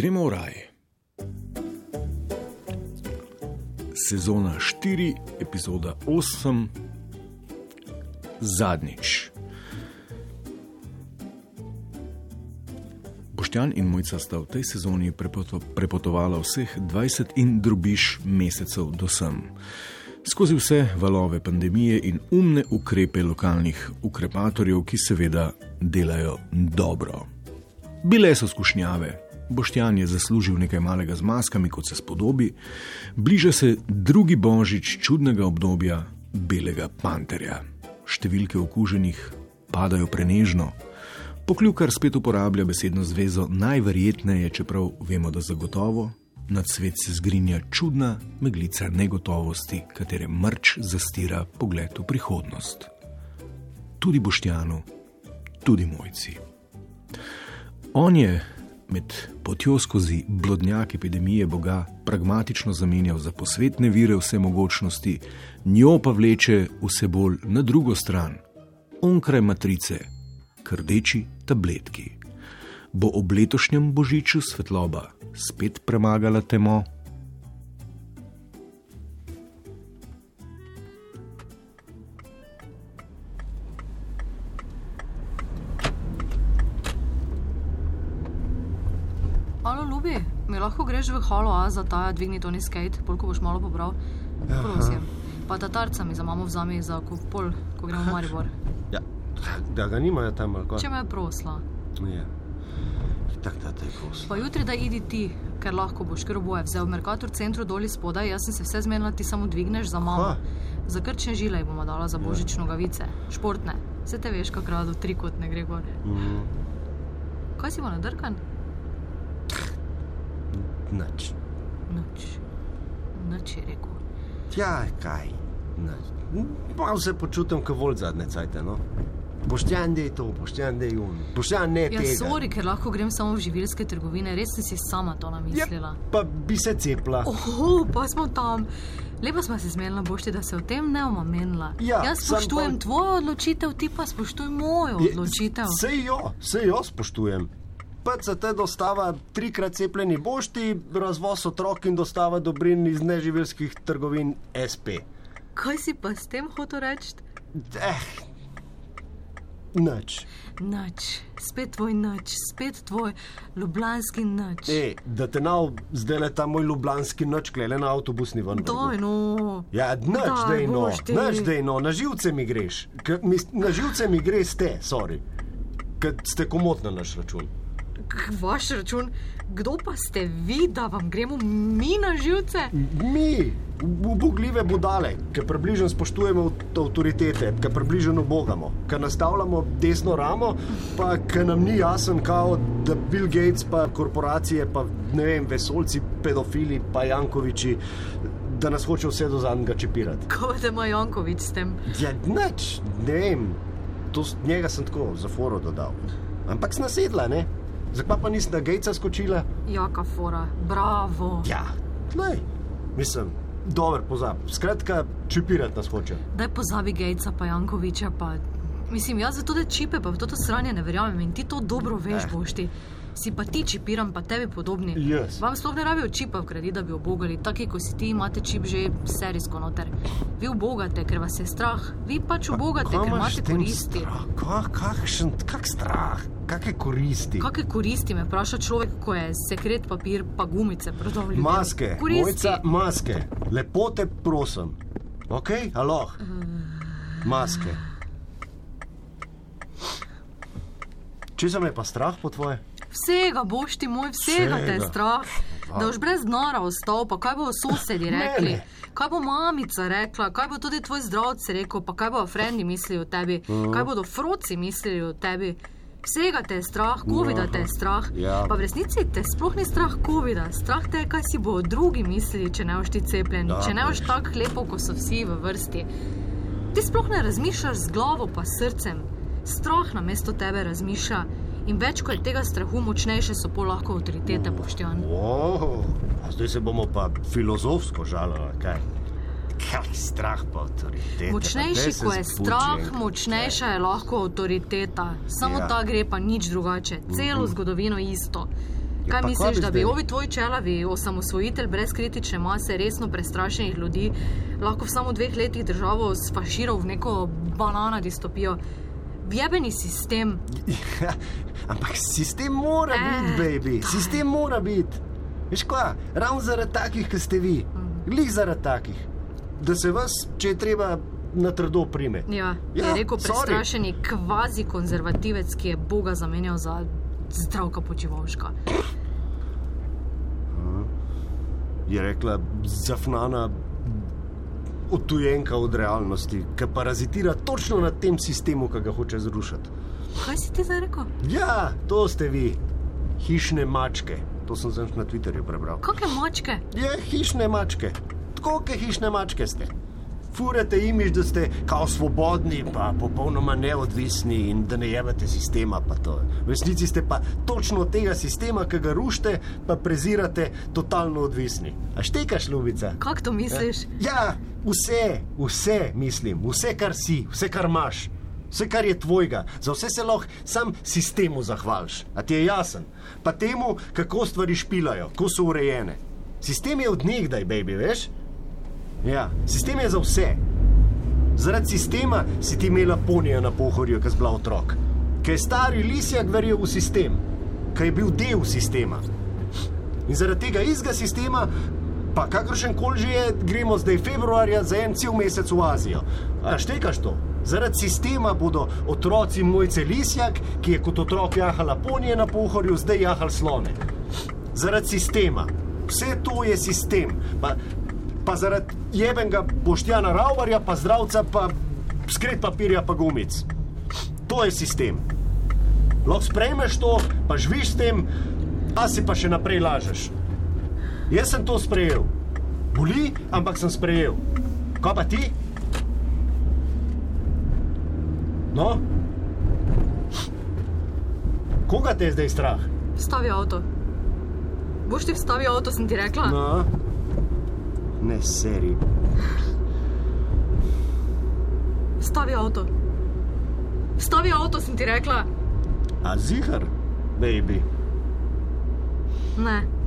Gremo v raj. Sezona 4, epizoda 8, zadnjič. Boštjan in Mojca sta v tej sezoni prepoto prepotovala vseh 20 in drubiš mesecev do sem. Skozi vse valove pandemije in umne ukrepe lokalnih ukrepatorjev, ki seveda delajo dobro. Bile so skušnjave, Boštjan je zaslužil nekaj malega z maskami, kot se spodobi, bliža se drugi božič čudnega obdobja belega panterja. Številke okuženih padajo prenežno. Pokljukar spet uporablja besedno zvezo najverjetneje, čeprav vemo, da zagotovo nad svet se zgrinja čudna meglica negotovosti, katere mrč zastira pogled v prihodnost. Tudi Boštjanu, tudi mojci. On je med potjo skozi blodnjak epidemije Boga pragmatično zamenjal za posvetne vire vse mogočnosti, njo pa vleče vse bolj na drugo stran, onkraj matrice, krdeči tabletki. Bo ob letošnjem božiču svetloba spet premagala temo? Alo, ljubi, mi lahko greš v halo A za ta dvigni toni skate, polk boš malo pobral. Prosim. Pa ta tarca mi za mamo vzami za pol, ko gremo v Maribor. Ja, da ga nimajo tam ali kaj. Če me je prosla. Ja. Tako da te kos. Pa jutri da idi ti, ker lahko boš, ker oboje vzel Merkator centru dol spodaj, jaz sem se vse zmenila, ti samo dvigneš za mamo. Kva? Za krčne žile ji bomo dala za božično gavice, športne. Vse te veš, kako rado trikotne gre gor. Mm, Kaj si bo nadrkan? Nič. Noč. Noč je rekel. Ja, kaj? Nič. Malo se počutim, kot volj zadnje cajte, no. Boštjan dej to, boštjan dej un. Boštjan ne Ja, tega. sorry, ker lahko grem samo v živilske trgovine, res sem si sama to namislila. Ja, pa bi se cepla. Oho, pa smo tam. Lepo smo se zmenila, bošti, da se o tem ne bomo menila. Ja, Jaz spoštujem pa- tvojo odločitev, ti pa spoštuj mojo odločitev. Sej jo, sej jo spoštujem. PCT dostava trikrat cepljeni bošti, razvoz otrok in dostava dobrin iz neživelskih trgovin SP. Kaj si pa s tem hotel reči? Eh, nič. Noč, spet tvoj noč, spet tvoj ljubljanski noč. E, da te nav zdaj le ta moj ljubljanski noč, klele na avtobusni ven. Daj no. Ja, nič Daj, dej no, Bošti. nič dej no, na živce mi greš. K, mis, na živce mi greš te, sorry. Ker ste komot na naš račun. Vaš račun, kdo pa ste vi, da vam gremo mi na živce? Mi, ubogljive budale, ki približno spoštujemo avt- avtoritete, ki približno bogamo, ki nastavljamo desno ramo, pa ki nam ni jasen, kao, da Bill Gates, pa korporacije, pa ne vem, vesolci, pedofili, pa Jankoviči, da nas hoče vse do zadnjega čepirati. Kaj da ima Jankovič s tem? Ja, nič, ne vem, to njega sem tako za foro dodal. Ampak sem nasedla, ne? Zakaj pa nisem na Gatesa skočila? Jaka fora, bravo. Ja, tlej, mislim, dober pozab. Skratka, čipirati nas hoče. Daj pozabi Gatesa pa Jankoviča. Pa. Mislim, jaz za to, da čipe, pa v to sranje ne verjamem in ti to dobro veš, Eh. boš ti. Si pa ti čipiram, pa tebi podobni. Jaz. Vam sploh ne rabijo čipa v kredit, da bi obogali. Taki, ko si ti, imate čip že serijsko noter. Vi obogate, ker vas je strah. Vi pač obogate, ker imate koristi. strah? Ka, kakšen, kak strah, kakšne koristi? Kakšne koristi me vpraša človek, ko je sekret papir pa gumice prodal ljudem? Maske, koristi. mojca, maske, lepo te prosim. Ok, aloh. Maske. Če za me pa strah po tvoje? Vsega boš ti moj, vsega, vsega te je strah. Da boš brez nora ostal, pa kaj bodo sosedi rekli, Mene. kaj bo mamica rekla, kaj bo tudi tvoj zdravci rekel, pa kaj bodo frendi mislili o tebi, kaj bodo froci mislili o tebi. Vsega te je strah, COVID-a te je strah. Ja. Pa v resnici te sploh ni strah COVID-a, strah te je, kaj si bo drugi mislili, če ne boš ti cepljen, Da, če ne boš tako lepo, kot so vsi v vrsti. Ti sploh ne razmišljaš z glavo, pa s srcem. Strah na mesto tebe razmišlja. In več kot tega strahu, močnejše so pol lahko avtoritete, poštjan. Oh, a zdaj se bomo pa filozofsko žalili, kaj? Kaj strah pa avtoritete. Močnejši, ko je strah, močnejša je lahko avtoriteta. Samo Ja. ta gre pa nič drugače, celo zgodovino isto. Kaj pa misliš, bi da bi zdaj? ovi tvoji čelavi, osamosvojitelj brez kritične mase, resno prestrašenih ljudi, lahko v samo dveh letih državo sfaširal v neko banana distopijo? Jebeni sistem, Ja, ampak sistem mora Eh, biti, baby. Sistem mora biti. Veš kaj, ravno zaradi takih, kot ste vi, glih zaradi takih, da se vas, če je treba, na trdo prime. ja, ja, Ja, je rekel sorry. prestrašeni kvazi konzervativec, ki je Boga zamenjal za zdravka počivalška. Je rekla zafnana odtujenka od realnosti, ki parazitira točno na tem sistemu, ki ga hoče zrušiti. Kaj si ti zdaj rekel? Ja, to ste vi, hišne mačke. To sem zdaj na Twitterju prebral. Kakšne mačke? Je hišne mačke, tako kot hišne mačke ste. Furate imiš, da ste kao svobodni, pa popolnoma neodvisni in da ne jebate sistema. V resnici ste pa točno od tega sistema, ki ga rušite, pa prezirate, totalno odvisni. A štekaš, ljubica? Kako to misliš? Ja, vse, vse mislim, vse, kar si, vse, kar imaš, vse, kar je tvojega, za vse se lahko sam sistemu zahvališ. A ti je jasen? Pa temu, kako stvari špilajo, kako so urejene. Sistem je od nekdaj, baby, veš? Ja, sistem je za vse. Zaradi sistema si ti imela ponija na pohorju, ki si bila otrok. Ker je stari lisjak verjel v sistem, ker je bil del sistema. In zaradi tega istega sistema, pa kakršen koli že je, gremo zdaj februarja za en cel mesec v Azijo. A štekaš to? Zaradi sistema bodo otroci mojce Lisjak, ki je kot otrok jahal ponije na pohorju, zdaj jahal slone. Zaradi sistema. Vse to je sistem. Pa, pa zaradi jebenega Boštjana Raubarja, pa zdravca, pa skret papirja, pa gumic. To je sistem. Lahko sprejmeš to, pa živiš s tem, a si pa še naprej lažeš. Jaz sem to sprejel. Boli, ampak sem sprejel. Kaj pa ti? No? Koga te je zdaj strah? Vstavi avto. Boš ti vstavil avto, sem ti rekla? No? Ne, seri. Vstavi avto. Vstavi avto, sem ti rekla. A zihar, baby. Ne.